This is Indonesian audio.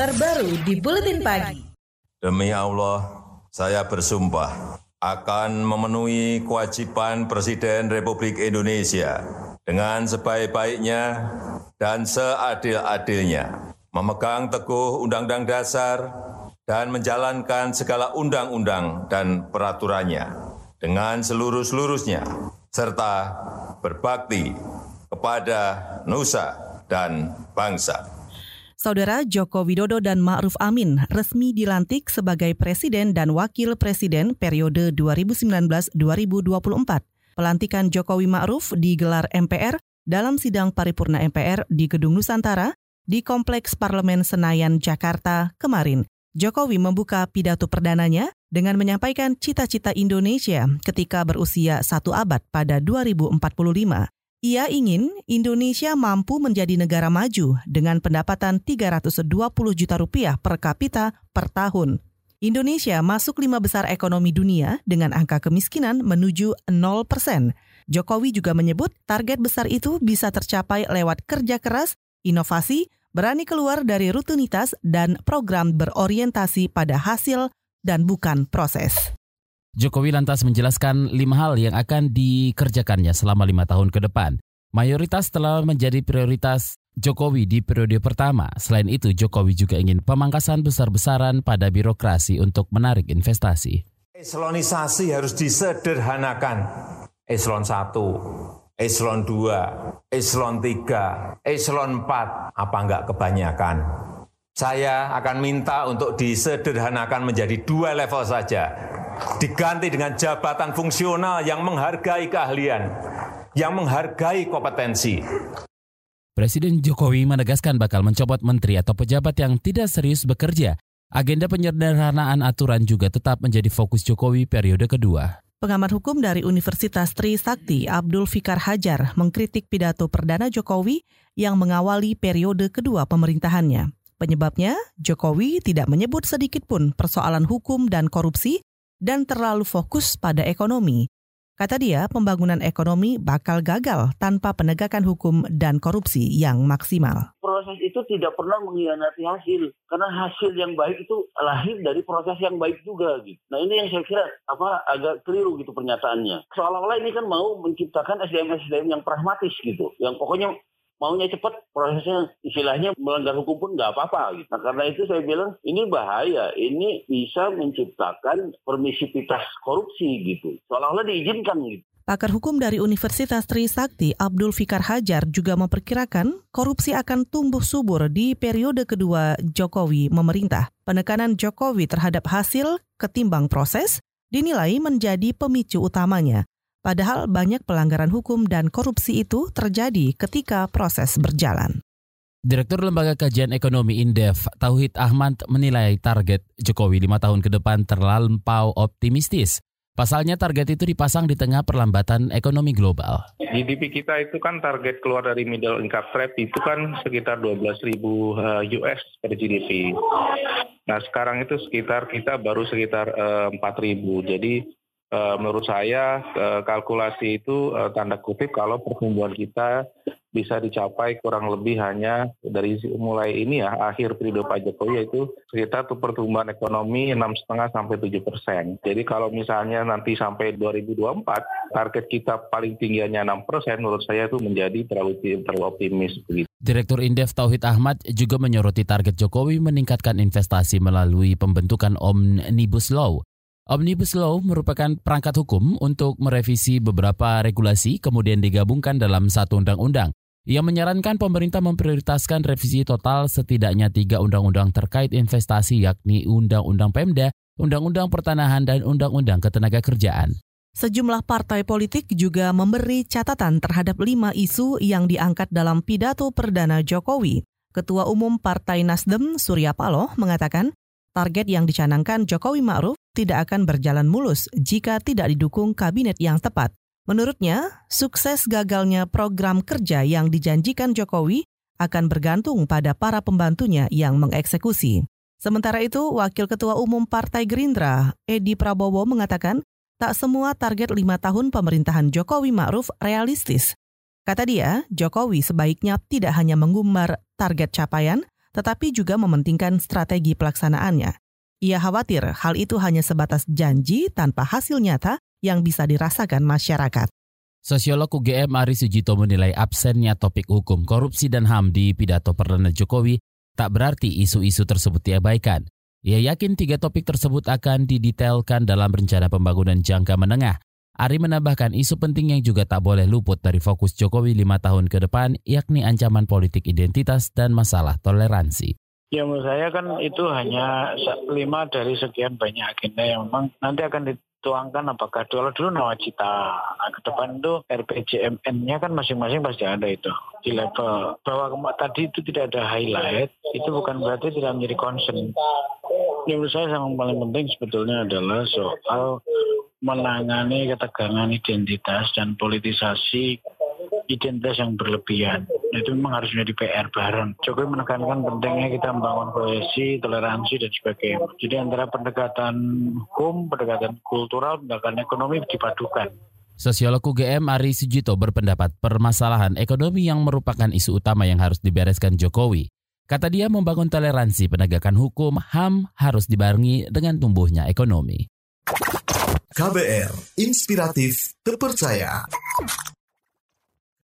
terbaru di Buletin Pagi. Demi Allah, saya bersumpah akan memenuhi kewajiban Presiden Republik Indonesia dengan sebaik-baiknya dan seadil-adilnya, memegang teguh Undang-Undang Dasar dan menjalankan segala undang-undang dan peraturannya dengan seluruh-seluruhnya, serta berbakti kepada nusa dan bangsa. Saudara Joko Widodo dan Ma'ruf Amin resmi dilantik sebagai presiden dan wakil presiden periode 2019-2024. Pelantikan Jokowi Ma'ruf digelar MPR dalam sidang paripurna MPR di Gedung Nusantara di Kompleks Parlemen Senayan, Jakarta kemarin. Jokowi membuka pidato perdananya dengan menyampaikan cita-cita Indonesia ketika berusia satu abad pada 2045. Ia ingin Indonesia mampu menjadi negara maju dengan pendapatan 320 juta rupiah per kapita per tahun. Indonesia masuk lima besar ekonomi dunia dengan angka kemiskinan menuju 0 persen. Jokowi juga menyebut target besar itu bisa tercapai lewat kerja keras, inovasi, berani keluar dari rutinitas, dan program berorientasi pada hasil dan bukan proses. Jokowi lantas menjelaskan lima hal yang akan dikerjakannya selama lima tahun ke depan. Mayoritas telah menjadi prioritas Jokowi di periode pertama. Selain itu, Jokowi juga ingin pemangkasan besar-besaran pada birokrasi untuk menarik investasi. Eselonisasi harus disederhanakan. Eselon 1, eselon 2, eselon 3, eselon 4, apa enggak kebanyakan? Saya akan minta untuk disederhanakan menjadi dua level saja diganti dengan jabatan fungsional yang menghargai keahlian, yang menghargai kompetensi. Presiden Jokowi menegaskan bakal mencopot menteri atau pejabat yang tidak serius bekerja. Agenda penyederhanaan aturan juga tetap menjadi fokus Jokowi periode kedua. Pengamat hukum dari Universitas Trisakti, Abdul Fikar Hajar, mengkritik pidato Perdana Jokowi yang mengawali periode kedua pemerintahannya. Penyebabnya, Jokowi tidak menyebut sedikit pun persoalan hukum dan korupsi dan terlalu fokus pada ekonomi. Kata dia, pembangunan ekonomi bakal gagal tanpa penegakan hukum dan korupsi yang maksimal. Proses itu tidak pernah mengkhianati hasil, karena hasil yang baik itu lahir dari proses yang baik juga. Gitu. Nah ini yang saya kira apa agak keliru gitu pernyataannya. Seolah-olah ini kan mau menciptakan SDM-SDM yang pragmatis gitu, yang pokoknya maunya cepat prosesnya istilahnya melanggar hukum pun nggak apa-apa. Gitu. Nah karena itu saya bilang ini bahaya, ini bisa menciptakan permisivitas korupsi gitu, seolah-olah diizinkan gitu. Pakar hukum dari Universitas Trisakti, Abdul Fikar Hajar juga memperkirakan korupsi akan tumbuh subur di periode kedua Jokowi memerintah. Penekanan Jokowi terhadap hasil ketimbang proses dinilai menjadi pemicu utamanya. Padahal banyak pelanggaran hukum dan korupsi itu terjadi ketika proses berjalan. Direktur Lembaga Kajian Ekonomi Indef, Tauhid Ahmad menilai target Jokowi lima tahun ke depan terlampau optimistis. Pasalnya target itu dipasang di tengah perlambatan ekonomi global. GDP kita itu kan target keluar dari middle income trap itu kan sekitar 12 ribu eh, US per GDP. Nah sekarang itu sekitar kita baru sekitar 4 eh, ribu. Jadi menurut saya eh, kalkulasi itu eh, tanda kutip kalau pertumbuhan kita bisa dicapai kurang lebih hanya dari mulai ini ya akhir periode Pak Jokowi yaitu sekitar tuh pertumbuhan ekonomi enam setengah sampai tujuh persen. Jadi kalau misalnya nanti sampai 2024 target kita paling tingginya enam persen, menurut saya itu menjadi terlalu terlalu optimis begitu. Direktur Indef Tauhid Ahmad juga menyoroti target Jokowi meningkatkan investasi melalui pembentukan Omnibus Law Omnibus Law merupakan perangkat hukum untuk merevisi beberapa regulasi kemudian digabungkan dalam satu undang-undang. Ia menyarankan pemerintah memprioritaskan revisi total setidaknya tiga undang-undang terkait investasi yakni Undang-Undang Pemda, Undang-Undang Pertanahan, dan Undang-Undang Ketenagakerjaan. Sejumlah partai politik juga memberi catatan terhadap lima isu yang diangkat dalam pidato perdana Jokowi. Ketua Umum Partai Nasdem Surya Paloh mengatakan target yang dicanangkan Jokowi Ma'ruf tidak akan berjalan mulus jika tidak didukung kabinet yang tepat. Menurutnya, sukses gagalnya program kerja yang dijanjikan Jokowi akan bergantung pada para pembantunya yang mengeksekusi. Sementara itu, Wakil Ketua Umum Partai Gerindra, Edi Prabowo mengatakan, tak semua target lima tahun pemerintahan Jokowi Ma'ruf realistis. Kata dia, Jokowi sebaiknya tidak hanya mengumbar target capaian, tetapi juga mementingkan strategi pelaksanaannya. Ia khawatir hal itu hanya sebatas janji tanpa hasil nyata yang bisa dirasakan masyarakat. Sosiolog UGM Ari Sujito menilai absennya topik hukum, korupsi dan HAM di pidato Perdana Jokowi tak berarti isu-isu tersebut diabaikan. Ia yakin tiga topik tersebut akan didetailkan dalam rencana pembangunan jangka menengah. Ari menambahkan isu penting yang juga tak boleh luput dari fokus Jokowi lima tahun ke depan, yakni ancaman politik identitas dan masalah toleransi. Ya menurut saya kan itu hanya lima dari sekian banyak agenda yang memang nanti akan dituangkan apakah kalau dulu nawacita nah, ke depan itu RPJMN-nya kan masing-masing pasti ada itu di level bahwa tadi itu tidak ada highlight itu bukan berarti tidak menjadi concern. Ya menurut saya yang paling penting sebetulnya adalah soal menangani ketegangan identitas dan politisasi identitas yang berlebihan. Itu memang harus menjadi PR bareng. Jokowi menekankan pentingnya kita membangun kohesi, toleransi, dan sebagainya. Jadi antara pendekatan hukum, pendekatan kultural, pendekatan ekonomi dipadukan. Sosiolog UGM Ari Sujito berpendapat permasalahan ekonomi yang merupakan isu utama yang harus dibereskan Jokowi. Kata dia membangun toleransi penegakan hukum HAM harus dibarengi dengan tumbuhnya ekonomi. KBR, inspiratif, terpercaya.